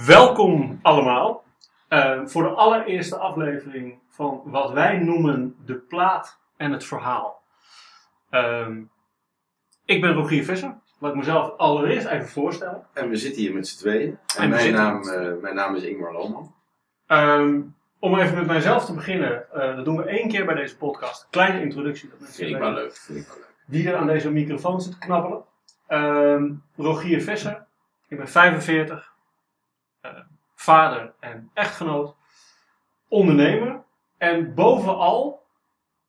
Welkom allemaal uh, voor de allereerste aflevering van wat wij noemen de plaat en het verhaal. Uh, ik ben Rogier Visser. Laat ik mezelf allereerst even voorstellen. En we zitten hier met z'n tweeën. En, mijn, naam, uh, mijn naam is Ingmar Lohman. Um, om even met mijzelf te beginnen, uh, dat doen we één keer bij deze podcast. Kleine introductie. Dat vind ik wel leuk. Vind ik wel leuk. Wie er aan deze microfoon zit te knabbelen. Um, Rogier Visser. Ik ben 45 uh, vader en echtgenoot, ondernemer en bovenal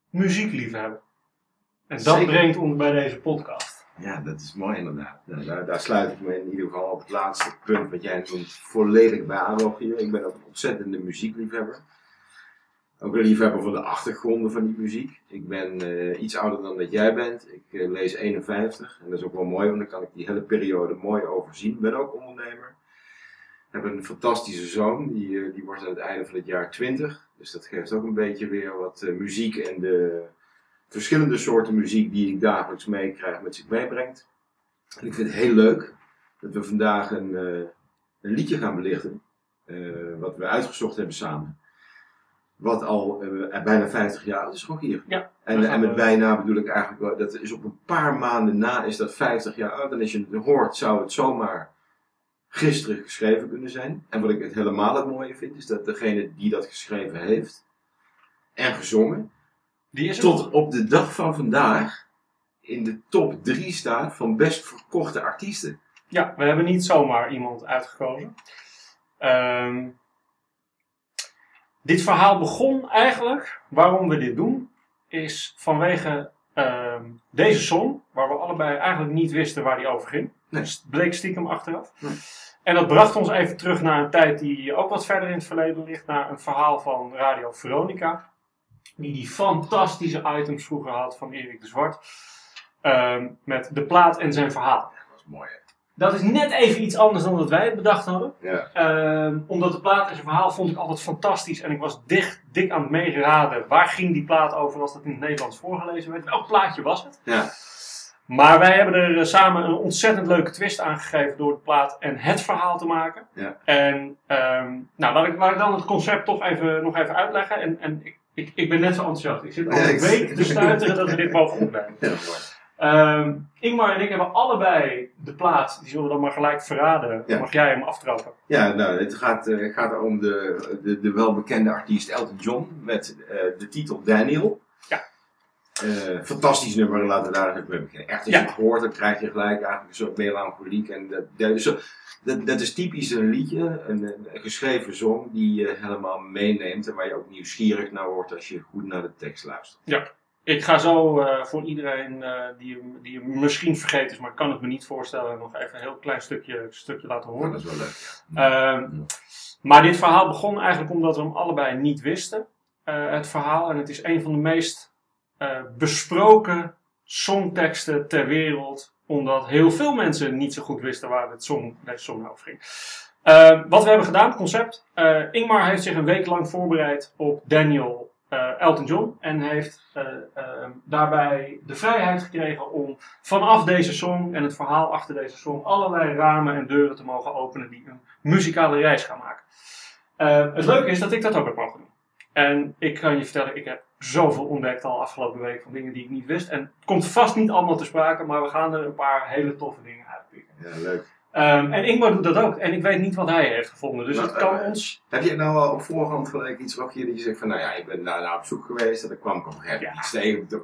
muziekliefhebber. En dat brengt ons bij deze podcast. Ja, dat is mooi inderdaad. daar, daar, sluit ik me in ieder geval op het laatste punt wat jij noemt volledig bij aan, hier. Ik ben ook een ontzettende muziekliefhebber. Ook een liefhebber van de achtergronden van die muziek. Ik ben uh, iets ouder dan dat jij bent. Ik uh, lees 51 en dat is ook wel mooi, want dan kan ik die hele periode mooi overzien. Ik ben ook ondernemer hebben een fantastische zoon, die, eh, die wordt aan het einde van het jaar 20. Dus dat geeft ook een beetje weer wat uh, muziek en de verschillende soorten muziek die ik dagelijks meekrijg met zich meebrengt. En ik vind het heel leuk dat we vandaag een, uh, een liedje gaan belichten, wat we uitgezocht hebben samen. Wat al bijna 50 jaar oud is, ook hier. Ja, en, en met bijna bedoel ik eigenlijk dat is op een paar maanden na is dat 50 jaar oud. En als je het hoort, zou het zomaar gisteren geschreven kunnen zijn. En wat ik het helemaal het mooie vind, is dat degene die dat geschreven heeft en gezongen, die is tot op de dag van vandaag in de top 3 staat van best verkochte artiesten. Ja, we hebben niet zomaar iemand uitgekozen. Ehm, dit verhaal begon eigenlijk, waarom we dit doen, is vanwege ehm, deze song, waar we allebei eigenlijk niet wisten waar die over ging. Nee. Dus bleek stiekem achteraf. En dat bracht ons even terug naar een tijd die ook wat verder in het verleden ligt. Naar een verhaal van Radio Veronica. Die die fantastische items vroeger had van Erik de Zwart. Uh, met de plaat en zijn verhaal. Ja, dat is mooi hè? Dat is net even iets anders dan dat wij het bedacht hadden. Ja. Uh, omdat de plaat en zijn verhaal vond ik altijd fantastisch. En ik was dicht, dik aan het meeraden. Waar ging die plaat over als dat in het Nederlands voorgelezen werd? Welk plaatje was het? Ja. Maar wij hebben er eh, samen een ontzettend leuke twist aan gegeven door de plaat en het verhaal te maken. Ja. En um, nou, laat ik, laat ik dan het concept toch even, nog even uitleggen. En, en ik, ik, ik ben net zo enthousiast. Ik zit al een week te stuiteren dat we dit mogen opnemen. Ja. Um, Ingmar en ik hebben allebei de plaat, die zullen we dan maar gelijk verraden. Ja. Mag jij hem aftrappen? Ja, nou, het gaat, uh, gaat om de, de, de welbekende artiest Elton John met uh, de titel Daniel. Ja. Uh, fantastisch nummer, laten we daar even mee beginnen. Echt, als je het hoort, dan krijg je gelijk eigenlijk een soort melancholiek. En dat, dat, zo, dat, dat is typisch een liedje, een, een, geschreven song die je helemaal meeneemt. En waar je ook nieuwsgierig naar wordt als je goed naar de tekst luistert. Ja. Ik ga zo uh, voor iedereen uh, die, die misschien vergeten is, maar kan het me niet voorstellen, nog even een heel klein stukje, stukje laten horen. dat is wel leuk. Ja. Uh, maar dit verhaal begon eigenlijk omdat we hem allebei niet wisten. Het verhaal. En het is een van de meest besproken songteksten ter wereld. Omdat heel veel mensen niet zo goed wisten waar dit song, deze song over ging. Wat we hebben gedaan, concept. Uh, Ingmar heeft zich een week lang voorbereid op Daniel Elton John. En heeft daarbij de vrijheid gekregen om vanaf deze song en het verhaal achter deze song allerlei ramen en deuren te mogen openen die een muzikale reis gaan maken. het leuke is dat ik dat ook heb mogen doen. En ik kan je vertellen, ik heb zoveel ontdekt al afgelopen week van dingen die ik niet wist. En het komt vast niet allemaal te sprake, maar we gaan er een paar hele toffe dingen uitpikken. Ja, leuk. Um, en Ingmar doet dat ook. En ik weet niet wat hij heeft gevonden. Dus Nou, het kan eh, ons... Heb je nou al op voorhand gelijk iets wat je, dat je zegt van, nou ja, ik ben daar naar op zoek geweest en dan kwam ik op een gegeven moment iets tegen. Toen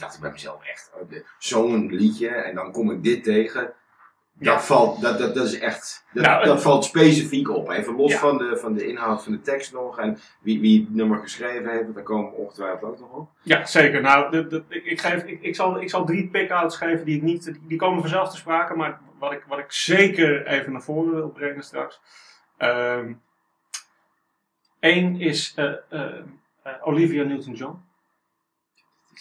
dacht ik bij mezelf echt, de- zo'n liedje en dan kom ik dit tegen. Ja. Dat, valt, dat, dat, dat is echt, dat, Nou, dat valt specifiek op. Even los Ja. van, de, van de inhoud van de tekst nog en wie, wie het nummer geschreven heeft, daar komen we ongetwijfeld ook nog op. Ja, zeker. Nou, de, de, ik, geef, ik, ik, zal, ik zal drie pick-outs geven die ik niet... Die, die komen vanzelf te sprake, maar wat ik, wat ik zeker even naar voren wil brengen straks. Ehm Eén is eh, eh, eh, Olivia Newton-John.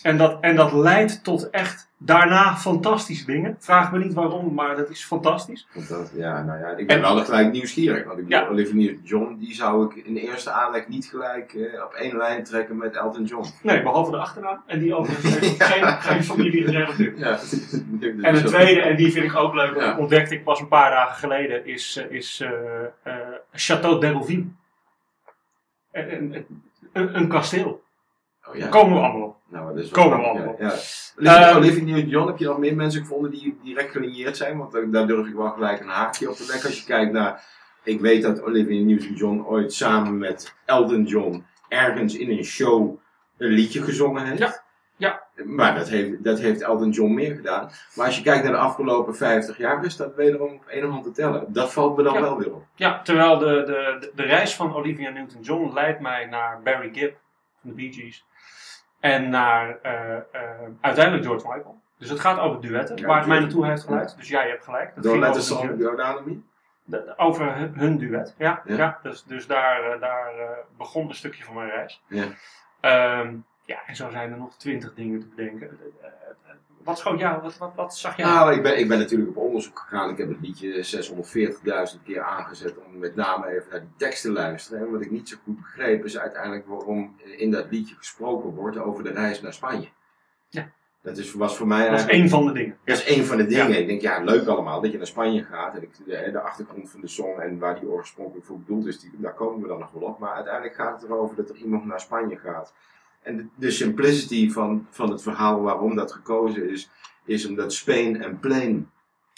En dat, en dat leidt tot echt daarna fantastische dingen. Vraag me niet waarom, maar dat is fantastisch. Dat, ja, nou ja, ik ben En- wel gelijk nieuwsgierig. Want ik bedoel, Ja. Olivia Newton-John, die zou ik in de eerste aanleg niet gelijk eh, op één lijn trekken met Elton John. Nee, behalve de achternaam. En die overigens heeft geen, geen familie gerelateerd. Ja. En de tweede, en die vind ik ook leuk, Ja. ontdekte ik pas een paar dagen geleden, is, eh, is eh, eh, Château d'Hérouville. Een, een, een kasteel. Oh, ja. Komen we allemaal op. Nou, dat is Komen we allemaal. Ja. Ja. Ehm, Olivia Newton-John, heb je nog meer mensen gevonden die direct gelinieerd zijn? Want daar- daar durf ik wel gelijk een haakje op te leggen. Als je kijkt naar, ik weet dat Olivia Newton-John ooit samen met Elton John ergens in een show een liedje gezongen heeft. Ja, ja. Maar dat heeft, dat heeft Elton John meer gedaan. Maar als je kijkt naar de afgelopen 50 jaar, is dat wederom op één hand te tellen. Dat valt me dan Ja. wel weer op. Ja, terwijl de, de, de, de reis van Olivia Newton-John leidt mij naar Barry Gibb van de Bee Gees. En naar eh, eh, uiteindelijk George Michael. Dus het gaat over duetten, Ja, waar het mij naartoe heeft geleid. Dus jij hebt gelijk. Dat over, Song hun, duet. Ja, Ja. ja. dus, dus daar, eh, daar begon een stukje van mijn reis. Ja. Ehm, ja, en zo zijn er nog twintig dingen te bedenken. Eh, eh, eh, Wat schoot jou? Wat, wat, wat zag jij? Nou, ik ben, ik ben natuurlijk op onderzoek gegaan. Ik heb het liedje 640.000 keer aangezet om met name even naar die tekst te luisteren. En wat ik niet zo goed begreep is uiteindelijk waarom in dat liedje gesproken wordt over de reis naar Spanje. Ja. Dat is, was voor mij dat is één van de dingen. Dat is één van de dingen. Ja. Ik denk, ja, leuk allemaal dat je naar Spanje gaat. En ik, de, de achtergrond van de song en waar die oorspronkelijk voor bedoeld is, die, daar komen we dan nog wel op. Maar uiteindelijk gaat het erover dat er iemand naar Spanje gaat. En de, simplicity van, van het verhaal waarom dat gekozen is, is omdat Spain en Plain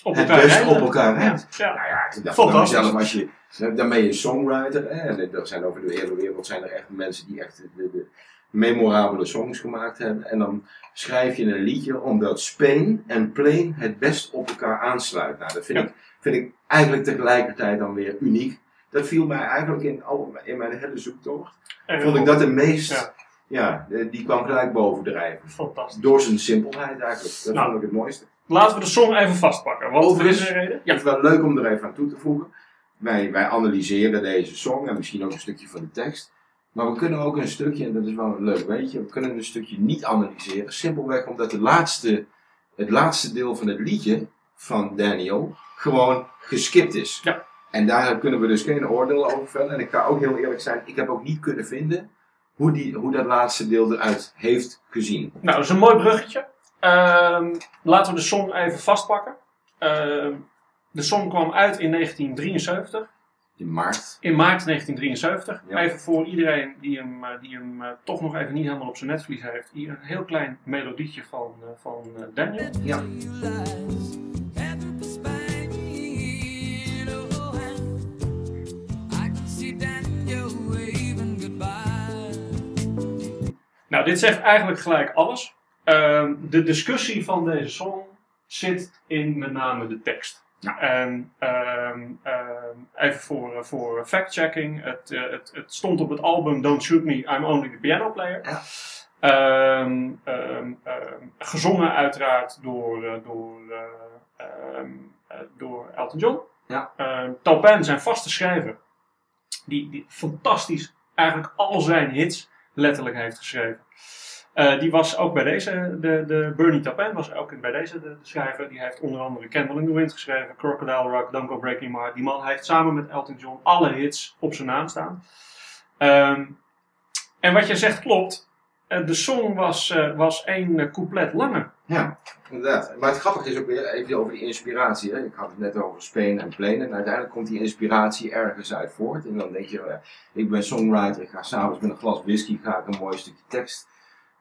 Op het best rijden. op elkaar Ja, rijdt. ja. Nou ja, ik dacht mezelf, als je, dan ben je een songwriter. Hè, en er zijn over de hele wereld zijn er echt mensen die echt de, de memorabele songs gemaakt hebben. En dan schrijf je een liedje omdat Spain en Plain het best op elkaar aansluit. Nou, dat vind, Ja. ik, vind ik eigenlijk tegelijkertijd dan weer uniek. Dat viel mij eigenlijk in, al, in mijn hele zoektocht. En Vond ik dat de meest, Ja. ja, de- die kwam gelijk bovendrijven. Fantastisch. Door zijn simpelheid eigenlijk. Dat Nou. vond ik het mooiste. Laten we de song even vastpakken. Want er Overigens- is een reden. Het is wel leuk om er even aan toe te voegen. Wij, wij analyseren deze song en misschien ook een stukje van de tekst. Maar we kunnen ook een stukje, en dat is wel een leuk weetje, we kunnen een stukje niet analyseren. Simpelweg omdat de laatste, het laatste deel van het liedje van Daniel gewoon geskipt is. Ja. En daar kunnen we dus geen oordeel over vellen. En ik ga ook heel eerlijk zijn, ik heb ook niet kunnen vinden hoe, die, hoe dat laatste deel eruit heeft gezien. Nou, dat is een mooi bruggetje. Ehm, laten we de song even vastpakken. Ehm, de song kwam uit in 1973. In maart. In maart 1973. Ja. Even voor iedereen die hem, eh, die hem eh, toch nog even niet helemaal op zijn netvlies heeft. Hier een heel klein melodietje van, eh, van eh, Daniel. Ja. Nou, dit zegt eigenlijk gelijk alles. Ehm, de discussie van deze song zit in met name de tekst. Ja. En ehm, ehm, even voor, voor fact-checking. Het, eh, het, het stond op het album Don't Shoot Me, I'm Only the Piano Player. Ja. Gezongen uiteraard door, eh, door, eh, door Elton John. Ja. Taupin, zijn vaste schrijver, die, die fantastisch eigenlijk al zijn hits letterlijk heeft geschreven. Eh, die was ook bij deze, de, de Bernie Taupin was ook bij deze de, schrijver. Die heeft onder andere Candle in the Wind geschreven, Crocodile Rock, Don't Go Breaking My. Die man heeft samen met Elton John alle hits op zijn naam staan. Ehm, en wat je zegt klopt. Eh, de song was, eh, was één couplet langer. Ja, inderdaad. Maar het grappige is ook weer even over die inspiratie. Hè. Ik had het net over Spain en Plain. En uiteindelijk komt die inspiratie ergens uit voort. En dan denk je, eh, ik ben songwriter. Ik ga s'avonds met een glas whisky ga ik een mooi stukje tekst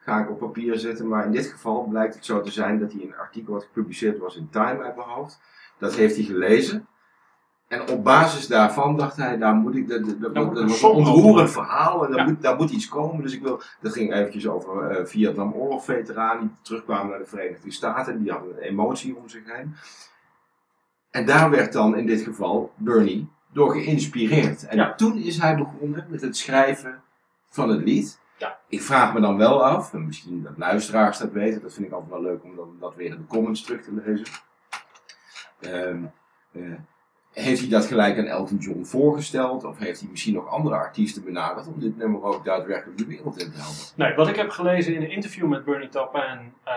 ga ik op papier zetten. Maar in dit geval blijkt het zo te zijn dat hij een artikel wat gepubliceerd was in Time uit mijn hoofd. Dat heeft hij gelezen. En op basis daarvan dacht hij, daar moet ik, dat, was een ontroerend verhaal en daar, Ja. moet, daar moet iets komen. Dus ik wil, dat ging eventjes over eh Vietnam oorlogveteranen die terugkwamen naar de Verenigde Staten. Die hadden een emotie om zich heen. En daar werd dan in dit geval Bernie door geïnspireerd. En Ja. toen is hij begonnen met het schrijven van het lied. Ja. Ik vraag me dan wel af, en misschien dat luisteraars dat weten, dat vind ik altijd wel leuk om dan, dat weer in de comments terug te lezen. Ehm, eh, heeft hij dat gelijk aan Elton John voorgesteld? Of heeft hij misschien nog andere artiesten benaderd om dit nummer ook daadwerkelijk de wereld in te helpen? Nee, wat ik heb gelezen in een interview met Bernie Taupin uh,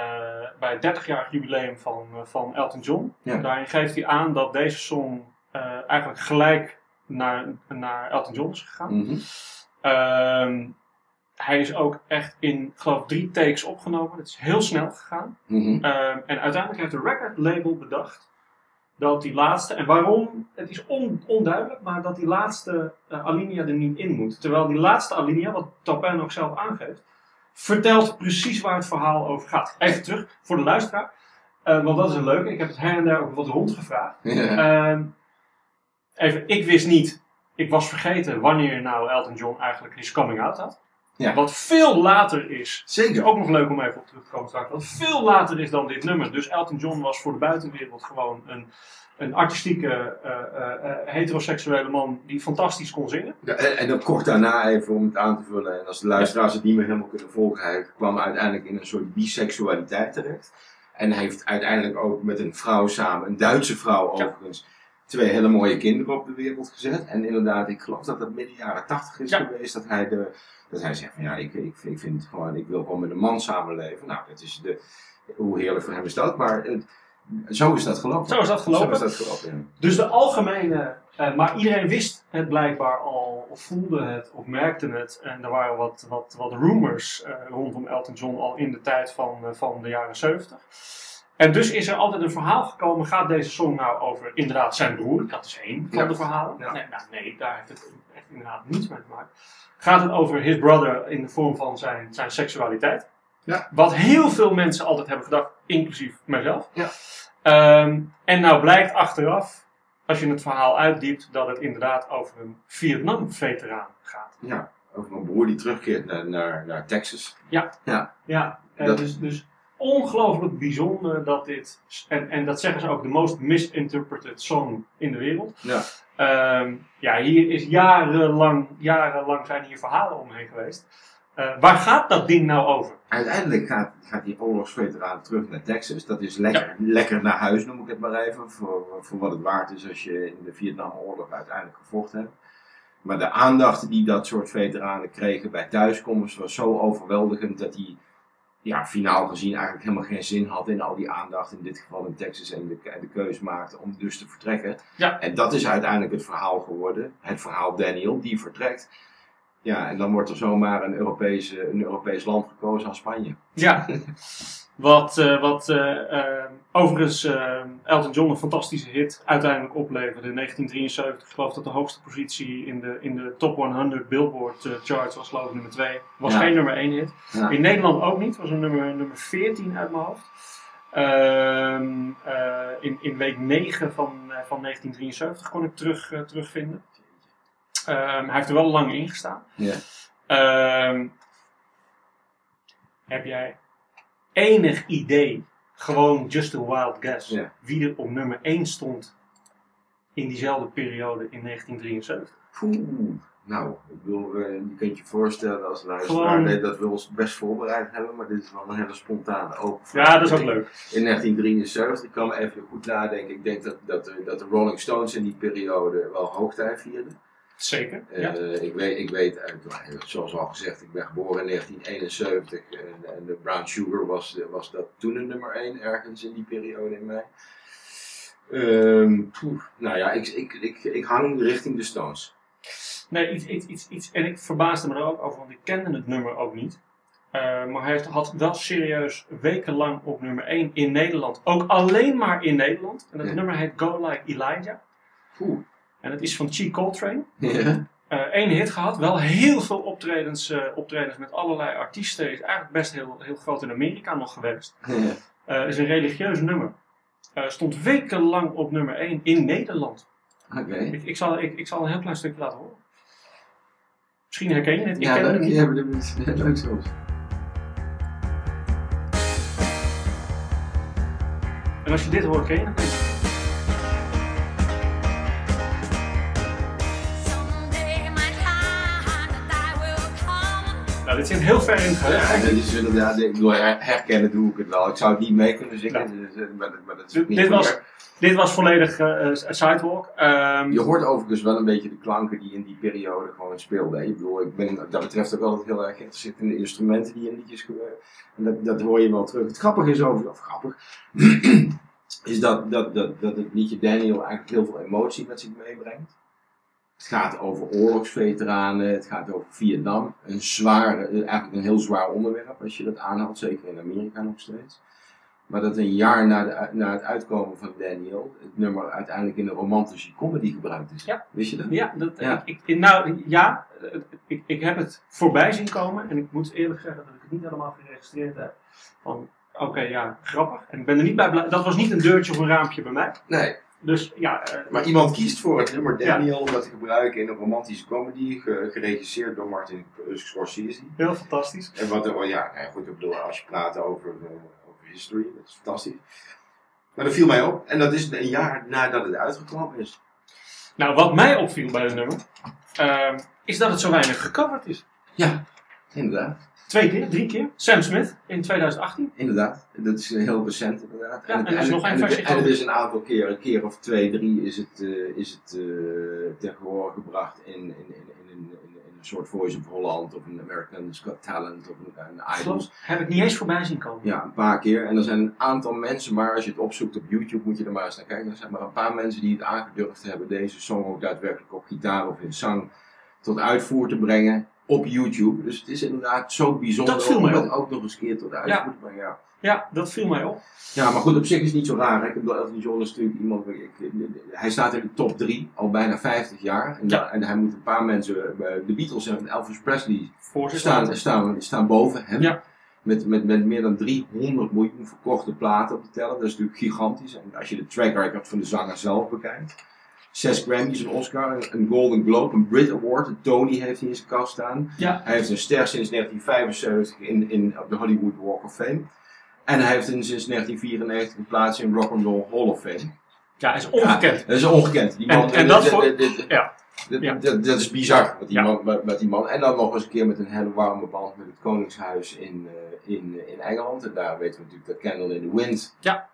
bij het 30-jarig jubileum van, uh, van Elton John. Ja. Daarin geeft hij aan dat deze song uh, eigenlijk gelijk naar, naar Elton John is gegaan. Mm -hmm. hij is ook echt in, geloof ik, drie takes opgenomen. Het is heel snel gegaan. Mm -hmm. en uiteindelijk heeft de record label bedacht dat die laatste, en waarom, het is on, onduidelijk, maar dat die laatste uh, alinea er niet in moet. Terwijl die laatste alinea, wat Topin ook zelf aangeeft, vertelt precies waar het verhaal over gaat. Even terug voor de luisteraar, uh, want dat is een leuke. Ik heb het her en daar ook wat rondgevraagd. Uh, even, ik wist niet, ik was vergeten wanneer nou Elton John eigenlijk his coming out had. Ja. Wat veel later is. Zeker. Ook nog leuk om even op terug te komen straks. Wat veel later is dan dit nummer. Dus Elton John was voor de buitenwereld gewoon een, een artistieke, uh, uh, uh, heteroseksuele man die fantastisch kon zingen. Ja, en, en dan kort daarna even om het aan te vullen. En als de luisteraars het niet meer helemaal kunnen volgen. Hij kwam uiteindelijk in een soort biseksualiteit terecht. En hij heeft uiteindelijk ook met een vrouw samen, een Duitse vrouw overigens, twee hele mooie kinderen op de wereld gezet. En inderdaad, ik geloof dat dat midden jaren tachtig is Ja. geweest dat hij de dat hij zegt van ja, ik, ik, ik vind het gewoon, ik wil gewoon met een man samenleven. Nou, dat is de, hoe heerlijk voor hem is dat, maar het, zo is dat gelopen. Zo is dat gelopen. Zo is dat gelopen, ja. Dus de algemene, uh, maar iedereen wist het blijkbaar al, of voelde het, of merkte het. En er waren wat, wat, wat rumors uh, rondom Elton John al in de tijd van, uh, van de jaren 70. En dus is er altijd een verhaal gekomen, gaat deze song nou over inderdaad zijn broer? Dat is één van Ja. de verhalen. Ja. Nee, nou, nee, daar heeft het echt inderdaad niets mee te maken. Gaat het over his brother in de vorm van zijn, zijn seksualiteit? Ja. Wat heel veel mensen altijd hebben gedacht, inclusief mijzelf. Ja. Ehm, en nou blijkt achteraf, als je het verhaal uitdiept, dat het inderdaad over een Vietnam-veteraan gaat. ja, over een broer die terugkeert naar, naar, naar Texas. Ja, eh, Dat- dus, dus ongelooflijk bijzonder dat dit, en, en dat zeggen ze ook, de most misinterpreted song in de wereld. Ja. Ehm, ja, hier is jarenlang, jarenlang zijn hier verhalen omheen geweest. Eh, waar gaat dat ding nou over? Uiteindelijk gaat, gaat die oorlogsveteraan terug naar Texas. Dat is lekker, lekker naar huis, noem ik het maar even. Voor, voor wat het waard is als je in de Vietnamoorlog uiteindelijk gevochten hebt. Maar de aandacht die dat soort veteranen kregen bij thuiskomst was zo overweldigend dat hij, ja, finaal gezien eigenlijk helemaal geen zin had in al die aandacht. In dit geval in Texas en de, en de keuze maakte om dus te vertrekken. Ja. En dat is uiteindelijk het verhaal geworden. Het verhaal Daniel, die vertrekt. Ja, en dan wordt er zomaar een, Europese, een Europees land gekozen als Spanje. Ja, wat, eh, wat eh, eh, overigens eh, Elton John een fantastische hit uiteindelijk opleverde in 1973. Ik geloof dat de hoogste positie in de, in de top 100 Billboard eh, charts was geloof ik nummer 2. Was Ja. geen nummer 1 hit. Ja. In Nederland ook niet, was een nummer, nummer 14 uit mijn hoofd. Ehm, eh, in, in week 9 van, eh, van 1973 kon ik terug, eh, terugvinden. Ehm, hij heeft er wel lang in gestaan. Ehm, heb jij enig idee, gewoon just a wild guess, wie er op nummer 1 stond in diezelfde periode in 1973? Poeh. Nou, ik wil, eh, je kunt je voorstellen als luisteraar Gewoon- nee, dat we ons best voorbereid hebben, maar dit is wel een hele spontane open vraag. Ja, dat is ook leuk. In 1973, ik kan me even goed nadenken, ik denk dat, dat, de, dat de Rolling Stones in die periode wel hoogtij vierden. Zeker. Eh, ik, weet, ik weet, eh, zoals al gezegd, ik ben geboren in 1971 en, en de Brown Sugar was, was dat toen een nummer 1 ergens in die periode in mij. Ehm, poeh, nou ja, ik, ik, ik, ik hang richting de Stones. Nee, iets, iets, iets, iets. En ik verbaasde me er ook over, want ik kende het nummer ook niet. Eh, maar hij had wel serieus wekenlang op nummer 1 in Nederland. Ook alleen maar in Nederland. En dat Ja. nummer heet Go Like Elijah. En het is van Chi Coltrane. Ja. Eén hit gehad, wel heel veel optredens, eh, optredens met allerlei artiesten. Is eigenlijk best heel, heel groot in Amerika nog geweest. Ja. Eh is een religieus nummer. Eh, stond wekenlang op nummer 1 in Nederland. Oké. Ik, ik, zal, ik, ik zal een heel klein stukje laten horen. Misschien herken je het. Ik Ja, het leuk. hebt er iets leuk soms. En als je dit hoort, ken je het niet. Nou, dit zit heel ver in het Ja, geheugen. inderdaad, ik bedoel, her- herkennen doe ik het wel. Ik zou het niet mee kunnen zingen, dus, eh, maar, dat- maar dat is ook Dit, niet dit was, dit was volledig eh, Sidewalk. Ehm, Je hoort overigens wel een beetje de klanken die in die periode gewoon speelden. hè. Ik bedoel, ik ben dat betreft ook altijd heel erg geïnteresseerd in de instrumenten die in liedjes gebeuren. En dat, dat hoor je wel terug. Het grappige is over, of grappig, is dat, dat, dat, dat het liedje Daniel eigenlijk heel veel emotie met zich meebrengt. Het gaat over oorlogsveteranen, het gaat over Vietnam. Een zwaar, eh, eigenlijk een heel zwaar onderwerp als je dat aanhaalt, zeker in Amerika nog steeds. Maar dat een jaar na, de, na het uitkomen van Daniel, het nummer uiteindelijk in een romantische comedy gebruikt is. Ja. Wist je dat? Ja, dat, Ja. Ik, ik, nou, ja ik, ik heb het voorbij zien komen en ik moet eerlijk zeggen dat ik het niet helemaal geregistreerd heb. Van, oké, ja, grappig. En ik ben er niet bij blij. Dat was niet een deurtje of een raampje bij mij. Nee, Dus ja, eh, maar iemand kiest voor het nummer Daniel om dat te gebruiken in een romantische comedy, ge- geregisseerd door Martin Scorsese. heel fantastisch. En wat, oh ja, nou goed, ik bedoel, als je praat over, eh, over history, dat is fantastisch. Maar dat viel mij op, en dat is een jaar nadat het uitgekomen is. Nou, wat mij opviel bij het nummer, ehm, is dat het zo weinig gecoverd is. Ja, inderdaad. Twee keer, drie keer. Sam Smith in 2018. Inderdaad, dat is heel recent inderdaad. Ja, en er is nog één en, het- versie en het is een aantal keer, een keer of twee, drie is het, eh, is het eh, ter gehoor gebracht in, in, in, in, een soort Voice of Holland of een American's Got Talent of een, een Idols. Heb ik niet eens voorbij zien komen. Ja, een paar keer. En er zijn een aantal mensen, maar als je het opzoekt op YouTube moet je er maar eens naar kijken. Er zijn maar een paar mensen die het aangedurfd hebben deze song ook daadwerkelijk op gitaar of in zang tot uitvoer te brengen op YouTube. Dus het is inderdaad zo bijzonder Dat viel om het ook nog eens een keer tot uitvoer te brengen. Ja. Ja, dat viel mij op. Ja, maar goed, op zich is het niet zo raar. Hè? Ik bedoel, Elton John is natuurlijk iemand. Ik, ik- hij staat in de top 3 al bijna 50 jaar. En, Ja. en hij moet een paar mensen. eh, De Beatles en Elvis Presley Voor staan, staan, staan boven hem. Ja. Met, met, met meer dan 300 miljoen verkochte platen op te tellen. Dat is natuurlijk gigantisch. En als je de track record van de zanger zelf bekijkt. Zes Grammys, een Oscar, een, Golden Globe, een Brit Award, een Tony heeft hij in zijn kast staan. Ja. Hij heeft een ster sinds 1975 in, in, op de Hollywood Walk of Fame. En hij heeft een, sinds 1994 een plaats in Rock and Roll Hall of Fame. Ja, is ongekend. Dat is ongekend. Die man, en dat dit- voor- dit- dit- Ja. dit- Ja. Dat, is bizar met die, man, met, die man. En dan nog eens een keer met een hele warme band met het Koningshuis in, eh, in, in Engeland. En daar weten we natuurlijk dat Candle in the Wind Ja.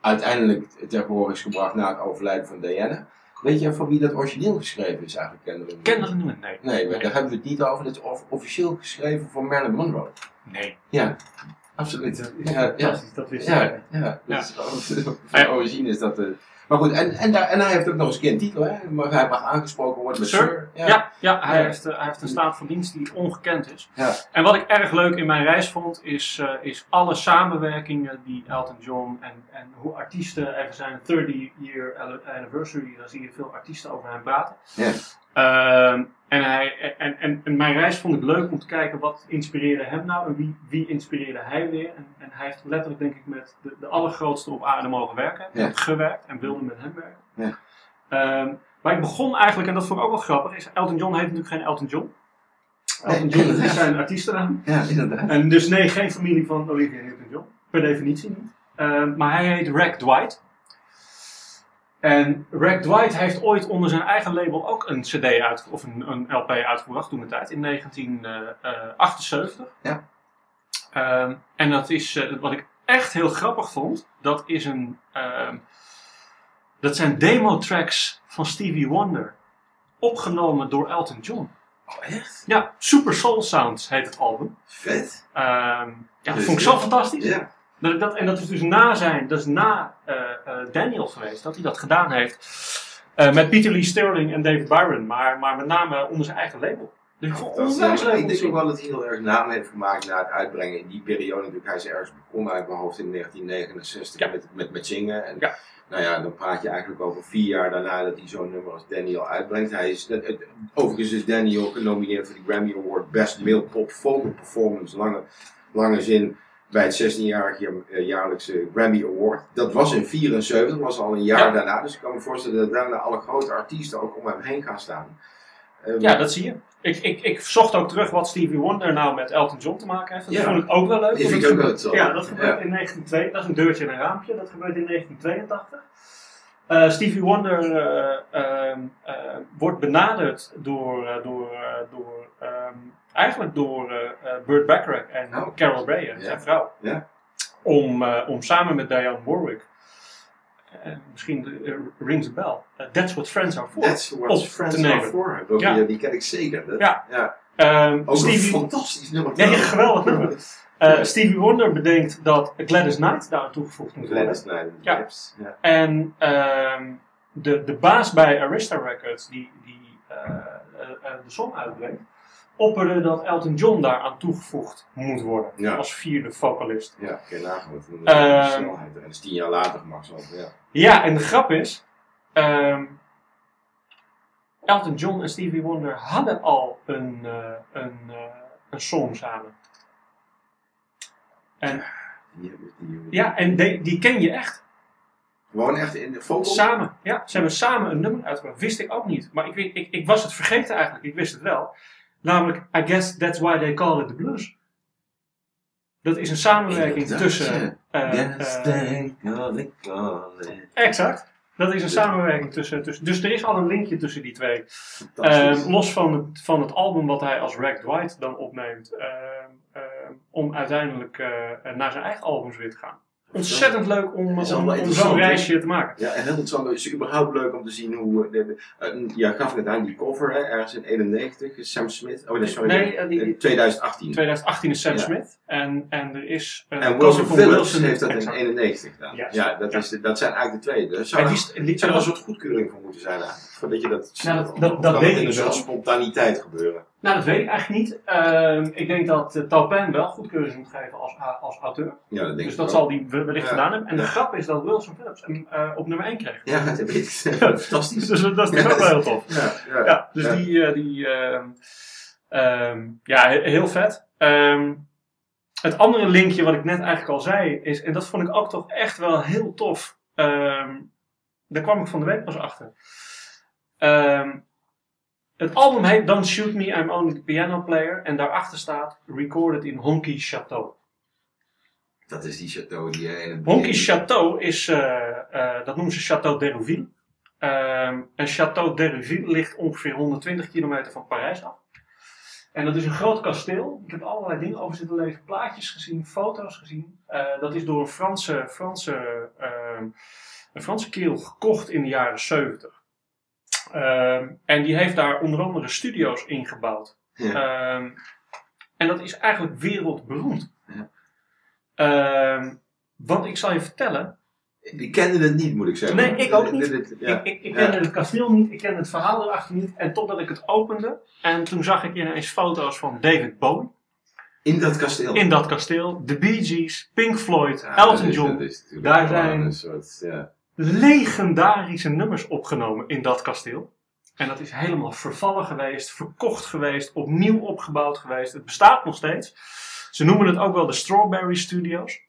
uiteindelijk ter gehoor is gebracht na het overlijden van Diana. Weet je van wie dat origineel geschreven is eigenlijk, Candle in the Ken Wind? dat niet? Nee. Nee, Nee. daar hebben we het niet over. Dat is of- officieel geschreven voor Marilyn Monroe. Nee. Ja, absoluut. Dat Ja, ja. dat wist ik Ja, ja, Ja. dat is van origine is dat. eh, maar goed, en, en, daar, en hij heeft ook nog eens een keer een titel, hè? Maar hij mag aangesproken worden met Sir? Sir. Ja, ja, hij, Ja. Heeft, eh, hij heeft een staat van dienst die ongekend is. Ja. En wat ik erg leuk in mijn reis vond, is, eh, is alle samenwerkingen die Elton John en, en hoe artiesten, even zijn 30 year anniversary, daar zie je veel artiesten over hem praten. Ja. Ehm, en, hij, en, en, en mijn reis vond ik leuk om te kijken wat inspireerde hem nou en wie, wie inspireerde hij weer. En, en hij heeft letterlijk, denk ik, met de, de allergrootste op aarde mogen werken. Ja. Gewerkt en wilde met hem werken. Ja. Ehm, maar ik begon eigenlijk, en dat vond ik ook wel grappig, is Elton John heet natuurlijk geen Elton John. Elton John is zijn artiestennaam. Ja, inderdaad. En dus nee, geen familie van Olivia Newton-John. Per definitie niet. Ehm, maar hij heet Rack Dwight. En Rack Dwight heeft ooit onder zijn eigen label ook een CD uit, of een, een LP uitgebracht toen de tijd, in 1978. Ja. Ehm, en dat is, eh, wat ik echt heel grappig vond, dat is een, ehm, dat zijn demo tracks van Stevie Wonder. Opgenomen door Elton John. Oh, echt? Ja, Super Soul Sounds heet het album. Vet. Ehm, ja, dat Dus vond ik zo fantastisch. Ja. Dat, en dat is dus na zijn, dat is na eh, eh, Daniel geweest, dat hij dat gedaan heeft. Eh, met Peter Lee Sterling en David Byron, maar, maar met name onder zijn eigen label. Dus onwijs ja, leuk ik denk ook wel dat hij heel erg naam heeft gemaakt na het uitbrengen in die periode. Natuurlijk, hij is ergens begonnen uit mijn hoofd in 1969 Ja. met, met, met zingen. En, Ja. Nou ja, dan praat je eigenlijk over vier jaar daarna dat hij zo'n nummer als Daniel uitbrengt. Hij is, het- het- overigens is Daniel genomineerd voor de Grammy Award Best Male Pop Vocal Performance. Lange, lange zin bij het 16-jarige eh, jaarlijkse Grammy Award. Dat was in 74, dat was al een jaar Ja. daarna. Dus ik kan me voorstellen dat daarna alle grote artiesten ook om hem heen gaan staan. Ehm, Ja, dat zie je. Ik, ik, ik zocht ook terug wat Stevie Wonder nou met Elton John te maken heeft. Dat Ja. vond ik ook wel leuk. Vind ik ook. Ja, dat gebeurt Ja. in 1902. Dat is een deurtje en een raampje. Dat gebeurt in 1982. Eh, Stevie Wonder eh, ehm, eh, wordt benaderd door, door, door ehm, eigenlijk door Burt Bacharach en Oh. Carol Bray, Ja. zijn vrouw. Om, om samen met Diane Warwick misschien rings a bell. That's what friends are for. That's what Op friends te are for. Ja. ja, die ken ik zeker. Dat, Ja. ja. Ehm, Ook een Stevie, fantastisch nummer. Ja, geweldig nummer. Eh, Stevie Wonder bedenkt dat Gladys Knight daar toegevoegd moet worden. Gladys Knight. Ja. En ehm, de, de baas bij Arista Records, die, die eh, eh, de song uitbrengt, opperde dat Elton John daar aan toegevoegd moet worden. Ja. Als vierde vocalist. Ja, kun je nagaan wat een Ehm, snelheid. En dat is tien jaar later gemaakt. Ja. Ja, en de grap is, ehm, Elton John en Stevie Wonder hadden al een, een, een song samen. En, Die, hebben- die, ja, en die, die ken je echt. Gewoon echt in de vocal. Samen. Ja, ze hebben samen een nummer uitgebracht. Wist ik ook niet. Maar ik, weet- ik, ik was het vergeten eigenlijk. Ik wist het wel. Namelijk, I guess that's why they call it the blues. Dat is een samenwerking tussen... eh, Yes, eh, they call it, call it. exact. Dat is een samenwerking tussen, tussen... Dus er is al een linkje tussen die twee. Ehm, los van het, van het album wat hij als Ragged White dan opneemt. ehm, ehm, om uiteindelijk eh, naar zijn eigen albums weer te gaan. Ontzettend leuk om, zo'n reisje te maken. Ja, en heel interessant. Het is überhaupt leuk om te zien hoe. eh, De, de, eh, ja, gaf net aan die cover, hè, ergens in 91, Sam Smith. Oh nee, sorry. Nee, eh, die- in 2018. 2018 is Sam Ja. Smith. En, en er is... eh, En cover Wilson van Phillips heeft dat in exact. 91 gedaan. Ja, dat, Ja. Is, de- dat zijn eigenlijk de twee. Dus zou En er- die, zou er een soort goedkeuring voor moeten zijn eigenlijk. Voordat je dat. Nou, dat- dat- dat weet het in ik een soort wel. spontaniteit gebeuren. Nou, dat weet ik eigenlijk niet. Ehm, ik denk dat uh, Talpen wel goedkeuring moet geven als, als auteur. Ja, dat denk Dus ik dat wel. zal die wellicht Ja. gedaan hebben. En de grap is dat Wilson Phillips hem eh, op nummer 1 kreeg. Ja, dat weet ik. Fantastisch. Dus dat is ook wel heel tof. Ja, ja. Ja, dus die, eh, die ehm, ehm, ja, he- heel vet. Het andere linkje wat ik net eigenlijk al zei is, en dat vond ik ook toch echt wel heel tof. daar kwam ik van de week pas achter. Het album heet Don't Shoot Me, I'm Only the Piano Player. En daarachter staat Recorded in Honky Chateau. Dat is die chateau die jij Honky Chateau is, eh, eh, dat noemen ze Château d'Hérouville. Ehm en Château d'Hérouville ligt ongeveer 120 kilometer van Parijs af. En dat is een groot kasteel. Ik heb allerlei dingen over zitten lezen, plaatjes gezien, foto's gezien. Eh, dat is door een Franse, Franse, ehm, een Franse kerel gekocht in de jaren 70. Ehm, en die heeft daar onder andere studio's ingebouwd. Ja. Ehm, en dat is eigenlijk wereldberoemd. Ja. Ehm, want ik zal je vertellen, Ik kende het niet, moet ik zeggen. Nee, ik ook niet. Dit- dit- Ja. ik, ik, ik Ja. kende het kasteel niet, ik kende het verhaal erachter niet. En totdat ik het opende, en toen zag ik ineens foto's van David Bowie In dat kasteel. in dat kasteel. De Bee Gees, Pink Floyd, Ja, Elton John. Daar zijn- Een soort, ja. Legendarische nummers opgenomen in dat kasteel. En dat is helemaal vervallen geweest, verkocht geweest, opnieuw opgebouwd geweest. Het bestaat nog steeds. Ze noemen het ook wel de Strawberry Studios.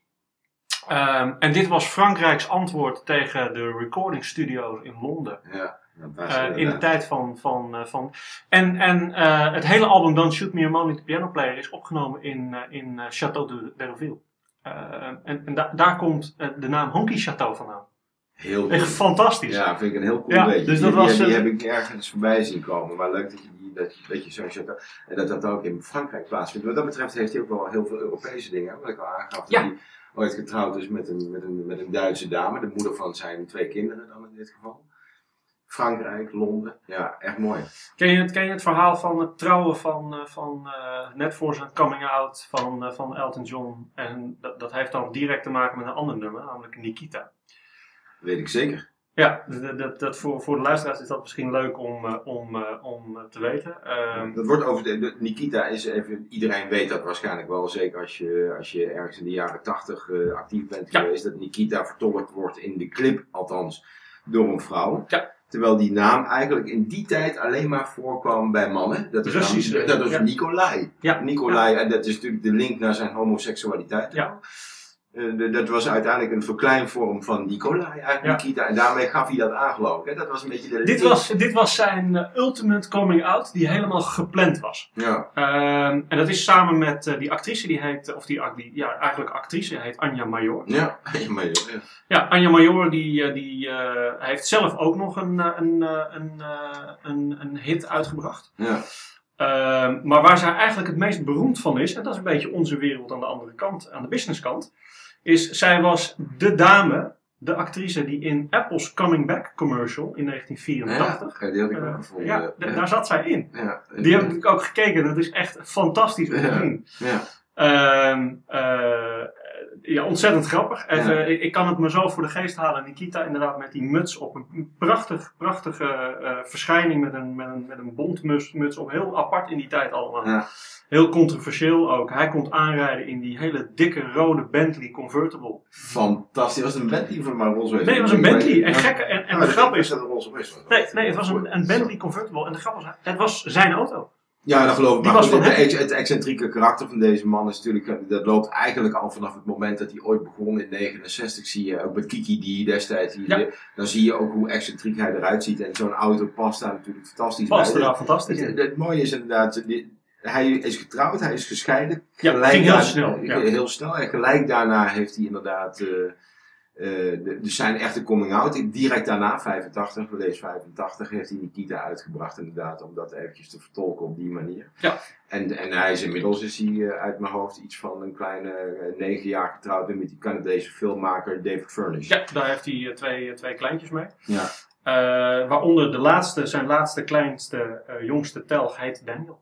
Ehm, en dit was Frankrijks antwoord tegen de recording studio's in Londen. ja. Eh, in de tijd van. van, eh, van en en eh, het hele album Don't Shoot Me, I'm Only the Piano Player is opgenomen in, in Château de d'Hérouville. Eh, en en da- daar komt de naam Honky Château vandaan. Heel Echt goed. fantastisch. Ja, vind ik een heel cool Ja, beetje. dus die, dat was, die, die eh, heb ik ergens voorbij zien komen. Maar leuk dat je, die, dat je, dat je zo'n. En dat dat ook in Frankrijk plaatsvindt. Wat dat betreft heeft hij ook wel heel veel Europese dingen. Wat ik al aangaf. Dat Ja. hij ooit getrouwd is met een, met, een, met een Duitse dame. De moeder van zijn twee kinderen dan in dit geval. Frankrijk, Londen. Ja, echt mooi. Ken, je het, ken je het verhaal van het trouwen van, eh, van eh, net voor zijn coming out van, eh, van Elton John? En dat, dat heeft dan direct te maken met een ander nummer, namelijk Nikita. Weet ik zeker. Ja, dat, dat, dat voor, voor de luisteraars is dat misschien leuk om, eh, om, eh, om eh, te weten. Ehm, Dat wordt over de, de- Nikita is even, iedereen weet dat waarschijnlijk wel, zeker als je, als je ergens in de jaren tachtig eh, actief bent Ja. geweest, dat Nikita vertolkt wordt in de clip, althans, door een vrouw. Ja. Terwijl die naam eigenlijk in die tijd alleen maar voorkwam bij mannen. Dat is, dat is ja. Nikolai. Nikolai, en dat is natuurlijk de link naar zijn homoseksualiteit. Ja. Eh, dat was uiteindelijk een verkleinvorm van Nikolai, eigenlijk Ja. Nikita. En daarmee gaf hij dat aan, geloof ik. hè. Dat was een beetje de Dit was, dit was zijn eh, ultimate coming out, die helemaal gepland was. Ja, Ehm, en dat is samen met eh, die actrice, die heet, of die, die ja, eigenlijk actrice, heet Anja Major. ja. ja, maar, ja. Ja, Anja Major die, die heeft zelf ook nog een, een, een, een, een hit uitgebracht. ja. Ehm, maar waar zij eigenlijk het meest beroemd van is, en dat is een beetje onze wereld aan de andere kant, aan de businesskant, is zij was de dame de actrice die in Apple's Coming Back commercial in 1984. Ja, die had ik eh, gevonden. ja, daar zat zij in. Ja, Die heb ik ook gekeken. Dat is echt fantastisch om te zien. Ja, Ehm, eh, ja, ontzettend grappig. Even, Ja. ik, ik kan het me zo voor de geest halen. Nikita inderdaad met die muts op. Een prachtig, prachtige eh, verschijning met een, met een, met een bontmuts muts op. Heel apart in die tijd allemaal. ja. Heel controversieel ook. Hij komt aanrijden in die hele dikke rode Bentley convertible. Fantastisch. Was het een Bentley of maar Rolls Royce? Nee, het was een Bentley. En, gekke, en, en de grap is... dat het een Rolls Royce was. Nee, nee, het was een, een Bentley convertible. En de grap was, het was zijn auto. Ja, dat geloof ik. Die Maar goed, het, het, excentrieke karakter van deze man is natuurlijk, eh, dat loopt eigenlijk al vanaf het moment dat hij ooit begon in 69, zie je ook met Kiki D destijds, die- Ja. dan zie je ook hoe excentriek hij eruit ziet en zo'n auto past daar natuurlijk fantastisch Past er bij. daar fantastisch Het, het mooie is inderdaad, die- hij is getrouwd, hij is gescheiden. Ja, Gelijk ging heel daar- snel, ja. Heel snel. En gelijk daarna heeft hij inderdaad, eh, eh, dus zijn echte coming out. Direct daarna, 85, we lezen 85, heeft hij Nikita uitgebracht inderdaad, om dat eventjes te vertolken op die manier. Ja. En, en hij is inmiddels, is hij eh, uit mijn hoofd, iets van een kleine eh, negen jaar getrouwd met die Canadese filmmaker David Furnish. Ja, daar heeft hij twee, twee kleintjes mee. Ja. Waaronder de laatste, zijn laatste, kleinste, jongste telg heet Daniel.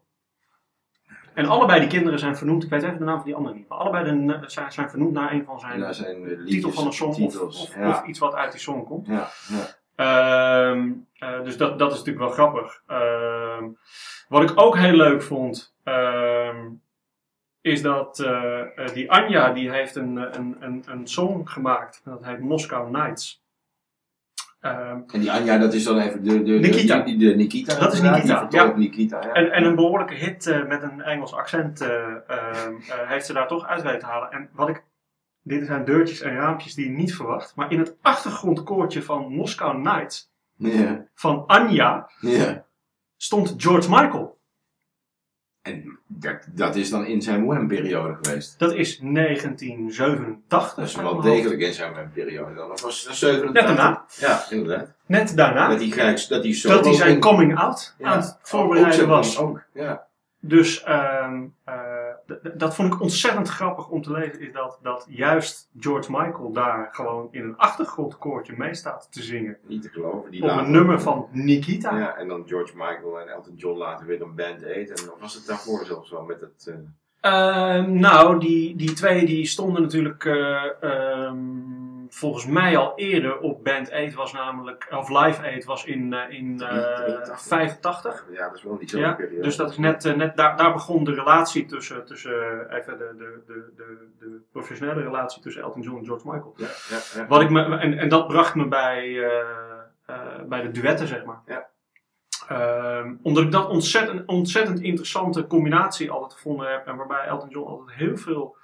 En allebei die kinderen zijn vernoemd, ik weet even de naam van die andere niet, maar allebei de, zijn, zijn vernoemd naar een van zijn daar zijn eh, liedjes, titel van een song of, titels. of, ja. of iets wat uit die song komt. ja, ja. Ehm, eh, dus dat, dat is natuurlijk wel grappig. Ehm, wat ik ook heel leuk vond, ehm, is dat eh, die Anja, die heeft een, een, een, een song gemaakt. Dat heet Moscow Nights. Ehm, En die Anja, dat is dan even de, de, de, Nikita. de, de Nikita. Dat is Nikita, ja. en, en een behoorlijke hit eh, met een Engels accent eh, ehm, eh, heeft ze daar toch uit weten te halen. En wat ik, dit zijn deurtjes en raampjes die je niet verwacht. Maar in het achtergrondkoortje van Moscow Nights Ja, van Anja ja. stond George Michael. En dat, dat is dan in zijn Wham-periode geweest. Dat is 1987. Dat is wel degelijk in zijn Wham-periode dan. Of was het 87? Net daarna. Ja, inderdaad. Net daarna. Dat hij, gelijk- dat hij zo dat hij zijn coming out Ja. aan het voorbereiden was. Ook, ja. Dus d- dat vond ik ontzettend grappig om te lezen. Is dat, dat juist George Michael daar gewoon in een achtergrondkoortje mee staat te zingen. Niet te geloven. Die Op een nummer van Nikita. Ja, en dan George Michael en Elton John later weer een band eten. En was het daarvoor zelfs wel met het... eh, Ehm, nou, die, die twee die stonden natuurlijk eh, ehm, volgens mij al eerder op Band 8 was namelijk, of Live 8 was in, eh, in eh, 83. 85. ja, dat is wel diezelfde Ja, periode. dus dat is net, eh, net daar, daar begon de relatie tussen, tussen eh, even de, de, de, de, de professionele relatie tussen Elton John en George Michael. Ja, ja, ja. Wat ik me, en, en dat bracht me bij, eh, eh, bij de duetten, zeg maar. Ja. Ehm, omdat ik dat ontzettend, ontzettend interessante combinatie altijd gevonden heb. En waarbij Elton John altijd heel veel,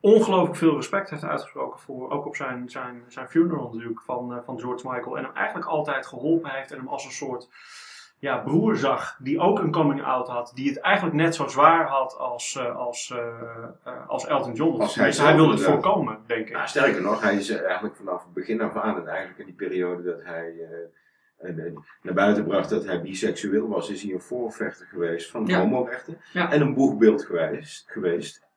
ongelooflijk veel respect heeft uitgesproken voor. Ook op zijn, zijn, zijn funeral natuurlijk van, eh, van George Michael. En hem eigenlijk altijd geholpen heeft en hem als een soort ja, broer zag. Die ook een coming out had. Die het eigenlijk net zo zwaar had als, eh, als, eh, als Elton John. Als hij zelf hij wilde het voorkomen, denk ik. Nou, sterker nog, hij is eigenlijk vanaf het begin af aan en eigenlijk in die periode dat hij naar buiten bracht dat hij biseksueel was, is hij een voorvechter geweest van Ja. homorechten Ja. en een boegbeeld geweest, geweest.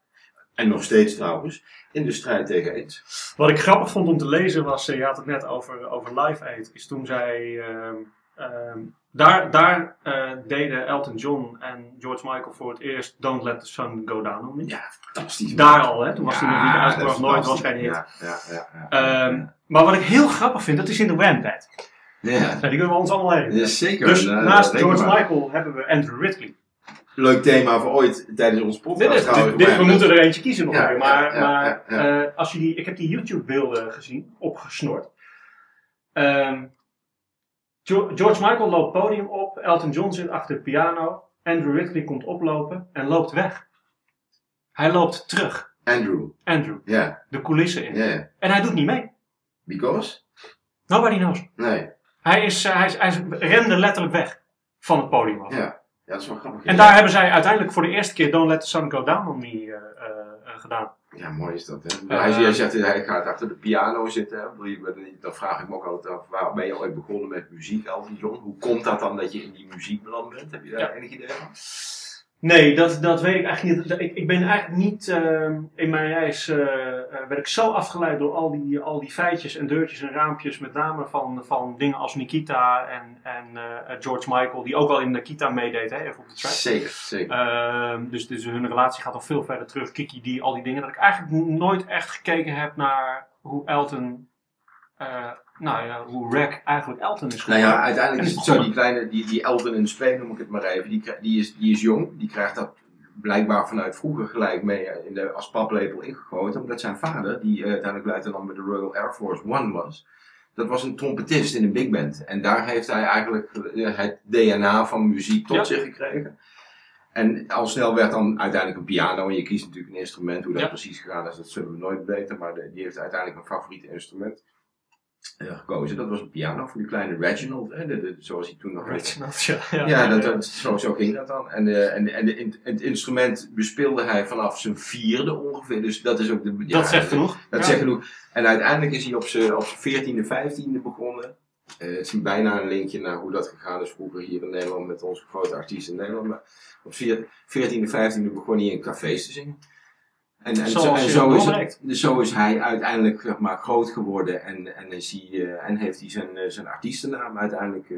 En nog steeds trouwens, in de strijd tegen AIDS. Wat ik grappig vond om te lezen was, eh, je had het net over, over Live Aid, is toen zij, ehm, ehm, daar, daar eh, deden Elton John en George Michael voor het eerst Don't Let the Sun Go Down on Me. Ja, fantastisch. Daar al, hè? toen was hij nog niet Ja, uitgebracht, nooit was geen hit. Ja, ja, ja, ja. Ehm, maar wat ik heel grappig vind, dat is in de Wham-tijd. ja. Die kunnen we ons allemaal herinneren. Ja, zeker. Dus naast George. Michael hebben we Andrew Ridley. Leuk thema voor ooit tijdens Dit podcast. is, dit- dit- we moeten er eentje kiezen nog Ja, Maar, maar eh, als je die, ik heb die YouTube beelden gezien, opgesnord. Ehm, George Michael loopt podium op, Elton John zit achter de piano, Andrew Ridley komt oplopen en loopt weg. Hij loopt terug, Andrew, Andrew, ja, de coulissen in. ja. En hij doet niet mee. Because? Nobody knows. Nee, Hij, is, eh, hij, is, hij is- rende letterlijk weg van het podium af. ja. Ja, dat is wel grappig. En daar hebben zij uiteindelijk voor de eerste keer Don't Let the Sun Go Down on Me eh, eh, eh, gedaan. Ja, mooi is dat, hè? Hij, hij zegt, hij gaat achter de piano zitten. Hè? Dan vraag ik me ook altijd af, waar ben je ooit begonnen met muziek, Elton John? Hoe komt dat dan dat je in die muziek beland bent? Heb je daar Ja. enig idee van? Nee, dat, dat weet ik eigenlijk niet. Ik, ik ben eigenlijk niet eh, in mijn reis. eh, eh, werd ik zo afgeleid door al die, al die feitjes en deurtjes en raampjes. Met name van, van dingen als Nikita en, en eh, George Michael, die ook al in Nikita meedeed, hè, even op de track. Zeker, zeker. Ehm, dus, dus hun relatie gaat al veel verder terug. Kiki die, al die dingen. Dat ik eigenlijk nooit echt gekeken heb naar hoe Elton. Nou ja, hoe Rack eigenlijk Elton is Nou geworden. ja, uiteindelijk is het zo, die kleine, die, die Elton in Spee noem ik het maar even, die, die, is, die is jong, die krijgt dat blijkbaar vanuit vroeger gelijk mee in de, als paplepel ingegoten, omdat zijn vader, die eh, uiteindelijk luitenant bij de Royal Air Force One was, dat was een trompetist in een big band. En daar heeft hij eigenlijk eh, het DNA van muziek tot Ja. zich gekregen. En al snel werd dan uiteindelijk een piano. En je kiest natuurlijk een instrument. Hoe dat Ja. precies gegaan is, dat zullen we nooit weten. Maar de- die heeft uiteindelijk een favoriete instrument gekozen. Dat was een piano voor die kleine Reginald. Hè, de, de- zoals hij toen nog. Reginald, ja. ja, Ja, dat, zo, zo ging dat dan. En, eh, en, en de, het instrument bespeelde hij vanaf zijn vierde ongeveer. Dus dat is ook de. ja, dat zegt genoeg. Dat zegt genoeg. En uiteindelijk is hij op zijn op 14e, 15e begonnen. Eh, het is bijna een linkje naar hoe dat gegaan is vroeger hier in Nederland met onze grote artiesten in Nederland. Maar op zijn 14e, 15e begon hij in cafés te zingen. En, en, zo, en is het, dus zo is hij uiteindelijk zeg maar, groot geworden en, en, is hij, eh, en heeft hij zijn, eh, zijn artiestennaam uiteindelijk. eh,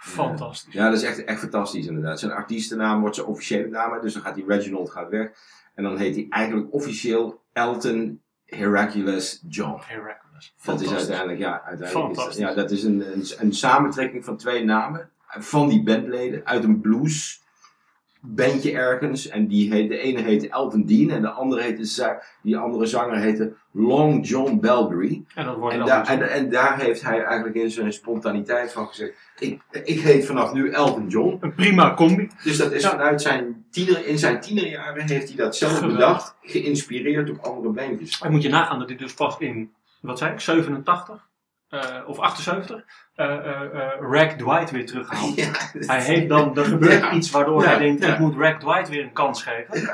Fantastisch. ja, dat is echt, echt fantastisch inderdaad. Zijn artiestennaam wordt zijn officiële naam, dus dan gaat hij Reginald gaat weg. En dan heet hij eigenlijk officieel Elton Hercules John. Hercules. Dat is Fantastisch. uiteindelijk, ja, uiteindelijk is dat, ja, dat is een, een, een samentrekking van twee namen van die bandleden uit een blues bandje ergens. En die heet, de ene heette Elton Dean en de andere heette, die andere zanger heette Long John Belbury. En dat wordt En, en, en daar heeft hij eigenlijk in zijn spontaniteit van gezegd: ik, ik heet vanaf nu Elton John. een prima combi. Dus dat is Ja. vanuit zijn tiener, in zijn tienerjaren heeft hij dat zelf bedacht, geïnspireerd op andere bandjes. En moet je nagaan dat dit dus pas in, wat zei ik, 87 eh, of 78, eh eh eh, Rack Dwight weer terughaalt. Ja, Hij heeft dan, er gebeurt Ja. iets waardoor Ja, hij denkt, ik moet Rack Dwight weer een kans geven.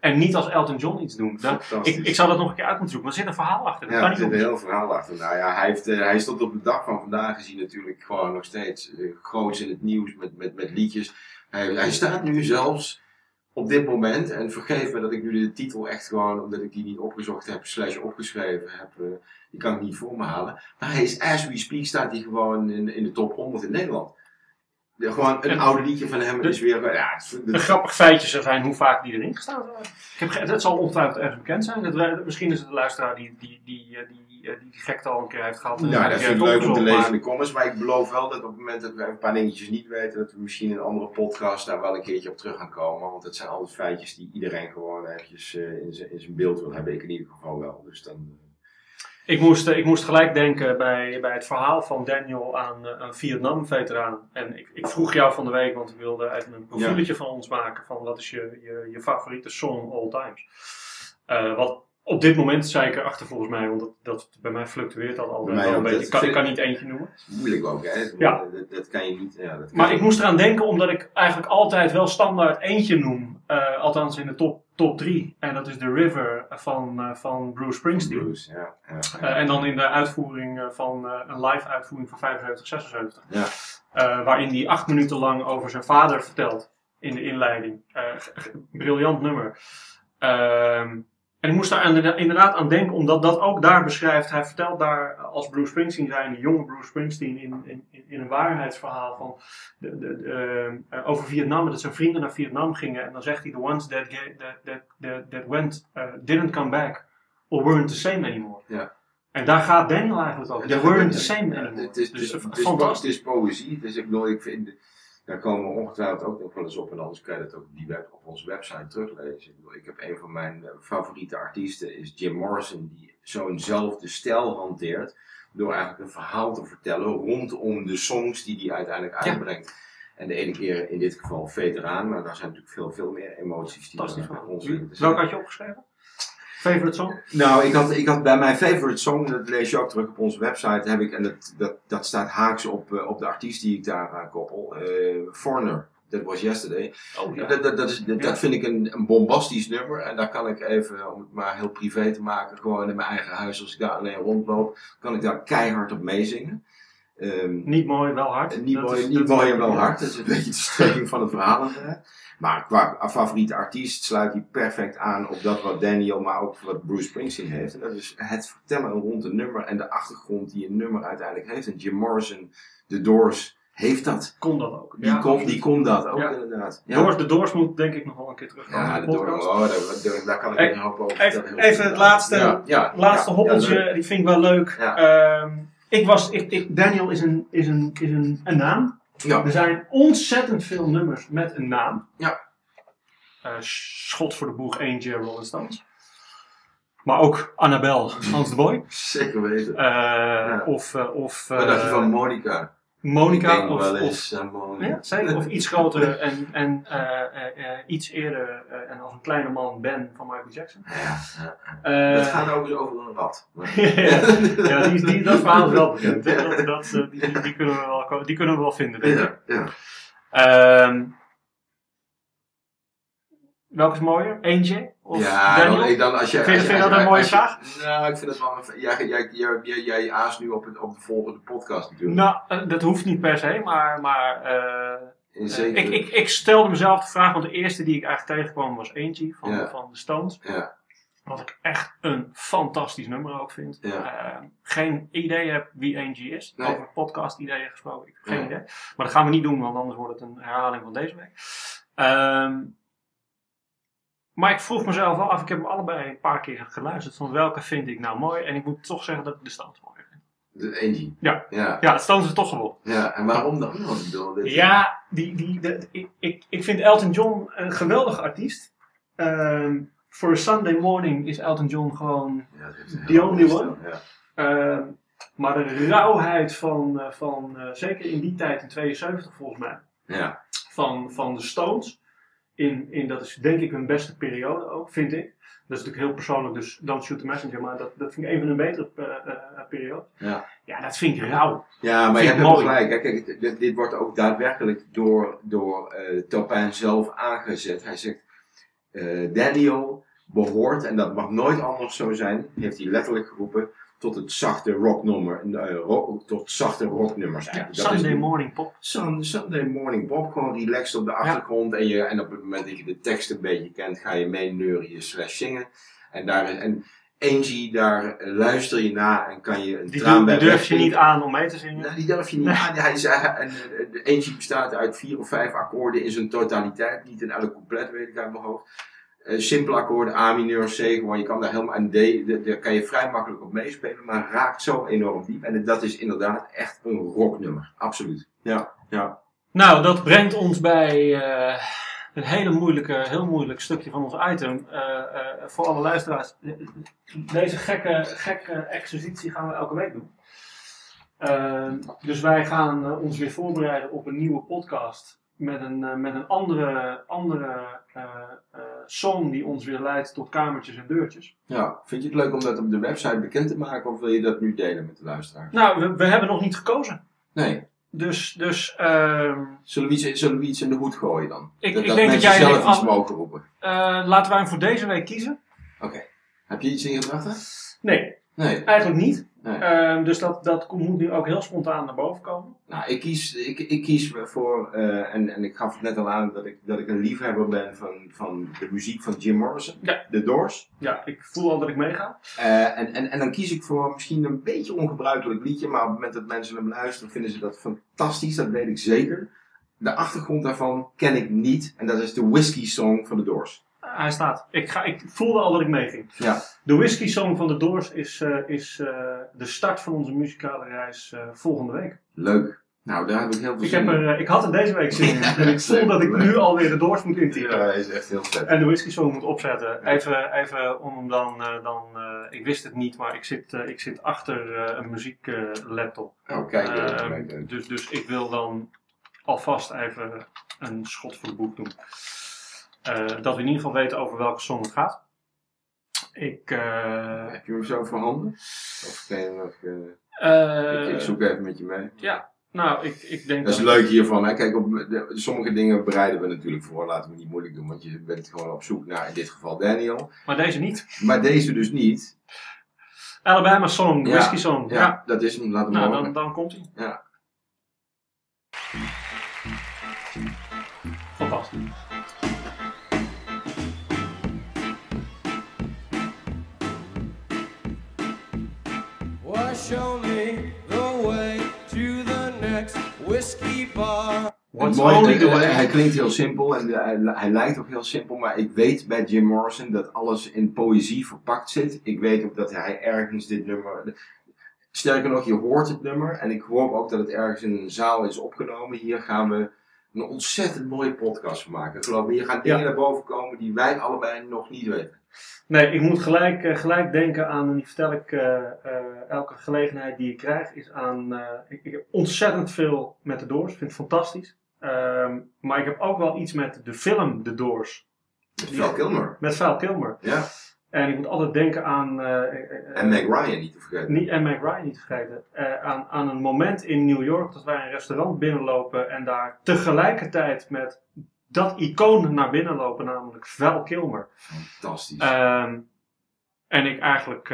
En niet als Elton John iets doen. Dan, ik, ik zou dat nog een keer uit moeten zoeken, maar er zit een verhaal achter. Dat kan er zit een heel verhaal achter. Nou ja, hij, heeft, eh, hij tot op de dag van vandaag gezien natuurlijk gewoon nog steeds eh, groots in het nieuws met, met, met liedjes. Hij, hij staat nu zelfs op dit moment, en vergeef me dat ik nu de titel echt gewoon, omdat ik die niet opgezocht heb, slash opgeschreven heb, eh, die kan ik niet voor me halen. Maar hij is, as we speak, staat hij gewoon in, in de top 100 in Nederland. De- gewoon een En- oude liedje van hem de- is weer, ja, het Een grappig feitje zou zijn hoe vaak die erin gestaan zijn. Ik heb, dat zal ongetwijfeld ergens bekend zijn. Dat misschien is het de luisteraar die die, die, eh, die, eh, die, die gekte al een keer heeft gehad. en Nou, dat vind ik leuk om te lezen in de comments. Maar ik beloof wel dat op het moment dat we een paar dingetjes niet weten, dat we misschien in een andere podcast daar wel een keertje op terug gaan komen. Want het zijn altijd feitjes die iedereen gewoon eventjes eh, in zijn in zijn beeld wil hebben. Ik in ieder geval wel. Dus dan, Ik moest, eh, ik moest gelijk denken bij, bij het verhaal van Daniel aan eh, een Vietnam-veteraan. En ik, ik vroeg jou van de week, want we wilden even een profieletje van ons maken van wat is je, je, je favoriete song all times. Eh, wat op dit moment zei ik erachter volgens mij, want dat, dat, bij mij fluctueert dat wel een beetje. Ik kan, ik kan niet eentje noemen. moeilijk ook, hè? Ja. Dat, dat kan je niet. Ja, dat kan Maar ik moest eraan denken omdat ik eigenlijk altijd wel standaard eentje noem. Althans in de top, top drie. En dat is The River van, eh, van Bruce Springsteen. Blues, ja. ja, ja. Eh, en dan in de uitvoering eh, van een live uitvoering van 75, 76. Ja. Eh, waarin hij acht minuten lang over zijn vader vertelt in de inleiding. Briljant nummer. En ik moest daar inderdaad aan denken, omdat dat ook daar beschrijft. Hij vertelt daar als Bruce Springsteen zijn, de jonge Bruce Springsteen, in, in, in een waarheidsverhaal van de, de, de, eh, over Vietnam. Dat zijn vrienden naar Vietnam gingen. En dan zegt hij: The ones that, that, that, that, that went, uh, didn't come back, or weren't the same anymore. Ja. En daar gaat Daniel eigenlijk over. They weren't the same anymore. Het is, Dus, dus, eh, fantastisch. het is poëzie. Dus ik bedoel, ik vind, daar komen we ongetwijfeld ook nog wel eens op. En anders kan je dat ook op die web, op onze website teruglezen. Ik, bedoel, ik heb een van mijn eh, favoriete artiesten, is Jim Morrison, die zo'nzelfde stijl hanteert. Door eigenlijk een verhaal te vertellen rondom de songs die hij uiteindelijk Ja. uitbrengt. En de ene keer in dit geval veteraan, maar daar zijn natuurlijk veel, veel meer emoties die ons Welke had je opgeschreven? Favorite song? nou, ik had, ik had bij mijn favorite song, dat lees je ook terug op onze website, heb ik, en dat, dat, dat staat haaks op, eh, op de artiest die ik daar aan koppel, eh Foreigner. That was yesterday. Oh Dat, dat, dat, is, dat, Ja. dat vind ik een, een bombastisch nummer. En daar kan ik even, om het maar heel privé te maken, gewoon in mijn eigen huis, als ik daar alleen rondloop, kan ik daar keihard op meezingen. Ehm, Niet mooi, wel hard. niet Dat mooi, is- niet mooi en wel hard. Dat is een beetje de strekking van het verhaal. Maar qua favoriete artiest sluit hij perfect aan op dat wat Daniel, maar ook wat Bruce Springsteen heeft. En dat is het vertellen rond een nummer en de achtergrond die een nummer uiteindelijk heeft. En Jim Morrison, The Doors, heeft dat. Kon dat ook. Die, Ja, kon, die kon dat ook Ja. inderdaad. Ja, Doors, de Doors moet denk ik nog wel een keer terugkomen. ja de de Doors, oh, daar, kan ik Even- een hoop over Even, het laatste, laatste leuk. die vind ik wel leuk. Ehm, ik was, ik, ik, Daniel is, een, is, een, is een, een naam. Ja. Er zijn ontzettend veel nummers met een naam. Ja. Eh, schot voor de boeg, Angel, Rolling Stones. Maar ook Annabel, Hans de Boy. Zeker weten. Eh, Of, eh, of Wat dacht je van Monica? Monica. Of, of, eens aan Monica. ja, zeker. Of iets groter en, en eh, eh, iets eerder en als een kleine man Ben van Michael Jackson. Ja, dat gaat ook eens over een rat. ja, die, die, dat verhaal is wel bekend. Dat, dat, die, die, kunnen we wel, die kunnen we wel vinden. denk ik. ja, ja. Ehm, welke is mooier? Eentje? Of ja, dan, dan als je, Vind je- als je- vind je dat een mooie je- vraag? Nou, ik vind dat wel een... Jij, jij, jij, jij, aast nu op, het, op de volgende podcast natuurlijk. Nou, eh, dat hoeft niet per se, maar, maar In zekere- ik, ik, ik stelde mezelf de vraag, want de eerste die ik eigenlijk tegenkwam was Eentje van, Ja. van de Stones. Ja, Wat ik echt een fantastisch nummer ook vind. Ja. Geen idee heb wie Angie is. Nee. Over podcast ideeën gesproken. Ik heb geen idee. Maar dat gaan we niet doen, want anders wordt het een herhaling van deze week. Ehm, maar ik vroeg mezelf wel af, ik heb hem allebei een paar keer geluisterd. Van welke vind ik nou mooi? En ik moet toch zeggen dat ik de Stones mooi vind. de Angie. Ja. Ja, Ja, de Stones is toch gewonnen. ja. En waarom dan? Ja, die, die, de- ik, ik, ik vind Elton John een geweldige artiest. Ehm, Voor Sunday Morning is Elton John gewoon Ja, The only one? Ja. Ehm, maar de rauwheid van, eh, van eh, zeker in die tijd, in 72 volgens mij, Ja. van, van de Stones. In, in, dat is denk ik hun beste periode ook, vind ik. Dat is natuurlijk heel persoonlijk, dus Don't Shoot the Messenger, maar dat, dat vind ik een van hun betere eh, periodes. Ja. ja, dat vind ik rauw. Ja, maar je hebt mooi. gelijk. hè. Kijk, dit, dit wordt ook daadwerkelijk door, door eh Topin zelf aangezet. Hij zegt, Daniel behoort, en dat mag nooit anders zo zijn, heeft hij letterlijk geroepen, tot het zachte rocknummer, eh, rock, tot zachte rocknummers eigenlijk. Sunday Morning Pop. Sun- Sunday Morning Pop, gewoon relaxed op de achtergrond. En, je, en op het moment dat je de tekst een beetje kent, ga je mee neurien slash zingen. En, daar, en Angie, daar eh, luister je na en kan je een Die, traan bij die durf je niet aan om mee te zingen. Nou, die durf je niet aan. Hij is, hij- en, eh, de Angie bestaat uit vier of vijf akkoorden in zijn totaliteit. Niet in elk couplet, weet ik uit mijn hoofd. Eh, simpele akkoorden, A mineur, C, gewoon, je kan daar helemaal, en D, de- daar kan je vrij makkelijk op meespelen, maar raakt zo enorm diep. En dat is inderdaad echt een rocknummer, absoluut. Ja, ja. Nou, dat brengt ons bij eh, een hele moeilijke, heel moeilijk stukje van ons item. Eh, eh, voor alle luisteraars. Deze gekke, gekke exercitie gaan we elke week doen. Eh, dus wij gaan ons weer voorbereiden op een nieuwe podcast. Met een, met een andere, andere song die ons weer leidt tot kamertjes en deurtjes. Ja, vind je het leuk om dat op de website bekend te maken of wil je dat nu delen met de luisteraar? Nou, we, we hebben nog niet gekozen. Nee. Dus, dus ehm, Zullen we iets, zullen we iets in de hoed gooien dan? Ik- dat ik dat denk dat jij zelf iets mogen roepen. eh, laten wij hem voor deze week kiezen. Oké. Heb je iets in gedachten? Nee, Nee. eigenlijk niet. Nee. Ehm, dus dat, dat komt- moet nu ook heel spontaan naar boven komen. Nou, ik kies, ik, ik kies voor, eh, en, en ik gaf het net al aan dat ik, dat ik een liefhebber ben van, van de muziek van Jim Morrison, Ja. The Doors. Ja, ik voel al dat ik meega. Eh, en, en, en dan kies ik voor misschien een beetje ongebruikelijk liedje, maar op het moment dat mensen hem luisteren vinden ze dat fantastisch, dat weet ik zeker. De achtergrond daarvan ken ik niet, en dat is de Whiskey Song van The Doors. Hij staat. Ik, ga, ik voelde al dat ik meeging. Ja. De Whisky Song van de Doors is, eh, is eh, de start van onze muzikale reis eh, volgende week. Leuk. Nou, daar heb ik heel veel Ik, zin heb in. er, ik had er deze week zin in. Ja, En ik voel dat ik leuk. nu alweer de Doors moet intypen. Ja, is echt heel vet. En de whisky song moet opzetten. Even, even om hem dan. dan ik wist het niet, maar ik zit, ik zit achter een muzieklaptop. Oh, kijk. eh, Ehm, eh. dus, dus ik wil dan alvast even een schot voor de boek doen. Eh, dat we in ieder geval weten over welke song het gaat. Ik, eh, Heb je hem zo voorhanden? Of kan je nog... eh, ik, ik zoek even met je mee. ja, nou, ik, ik denk Dat is leuk hiervan. Hè? Kijk, op de- sommige dingen bereiden we natuurlijk voor. Laten we niet moeilijk doen, want je bent gewoon op zoek naar in dit geval Daniel. Maar deze niet. Maar deze dus niet. Alabama Song, Ja, Whisky Song. Ja, Ja, dat is hem. Laat hem nou, dan, dan komt hij. Ja. Fantastisch. Show me the way to the next whiskey bar. What's Het mooie- only het- the hij, way. hij klinkt heel simpel en de- hij, hij lijkt ook heel simpel, maar ik weet bij Jim Morrison dat alles in poëzie verpakt zit. Ik weet ook dat hij ergens dit nummer. Sterker nog, je hoort het nummer en ik hoor ook dat het ergens in een zaal is opgenomen. Hier gaan we een ontzettend mooie podcast van maken. Geloof me, hier gaan dingen Ja. naar boven komen die wij allebei nog niet weten. Nee, ik moet gelijk, eh, gelijk denken aan, en die vertel ik eh, eh, elke gelegenheid die ik krijg, is aan, ik, ik heb ontzettend veel met de Doors, vind het fantastisch. Ehm, maar ik heb ook wel iets met de film The Doors, Met Val Kilmer. met Val Kilmer. Ja. En ik moet altijd denken aan, eh, eh, eh, En Meg Ryan niet te vergeten. niet, en Meg Ryan niet te vergeten, aan, aan een moment in New York dat wij een restaurant binnenlopen en daar tegelijkertijd met dat icoon naar binnen lopen, namelijk Val Kilmer. Fantastisch. Ehm, en ik eigenlijk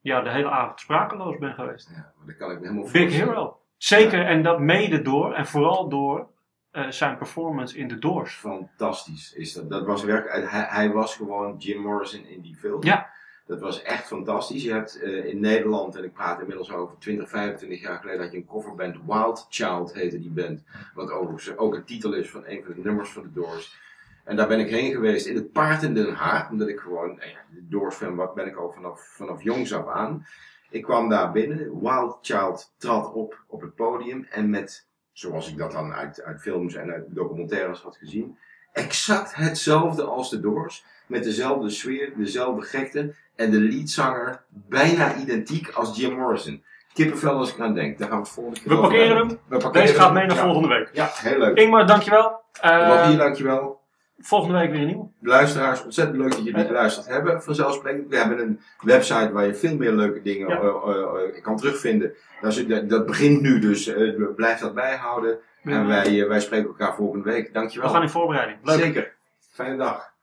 ja, de hele avond sprakeloos ben geweest. ja, maar dat kan ik me helemaal Big voorstellen. Hero. Zeker, en dat mede door, en vooral door eh, zijn performance in The Doors. Fantastisch is dat. Dat was werkelijk, hij, hij was gewoon Jim Morrison in die film. Ja. Dat was echt fantastisch. Je hebt eh, in Nederland, en ik praat inmiddels over 20, 25 jaar geleden, had je een coverband. Wild Child heette die band. Wat overigens ook een titel is van een van de nummers van de Doors. En daar ben ik heen geweest in het paard in Den Haag. Omdat ik gewoon, ja, de Doors fan wat ben ik al vanaf, vanaf jongs af aan. Ik kwam daar binnen. Wild Child trad op op het podium. En met, zoals ik dat dan uit, uit films en uit documentaires had gezien. Exact hetzelfde als de Doors. Met dezelfde sfeer, dezelfde gekte. En de leadzanger bijna identiek als Jim Morrison. Kippenvel als ik aan denk. Daar gaan we het volgende keer We parkeren hem. We parkeren Deze gaat mee naar volgende week. Ja, heel leuk. Ingmar, dankjewel. Rogier, dankjewel. Volgende week weer een nieuwe. Luisteraars, ontzettend leuk dat jullie Eh. geluisterd hebben. Vanzelfsprekend, we hebben een website waar je veel meer leuke dingen Ja. eh, eh, eh, kan terugvinden. Dat, begint nu, dus blijf dat bijhouden. En wij, wij spreken elkaar volgende week. We Dankjewel. gaan in voorbereiding. Leuk. Zeker. Fijne dag.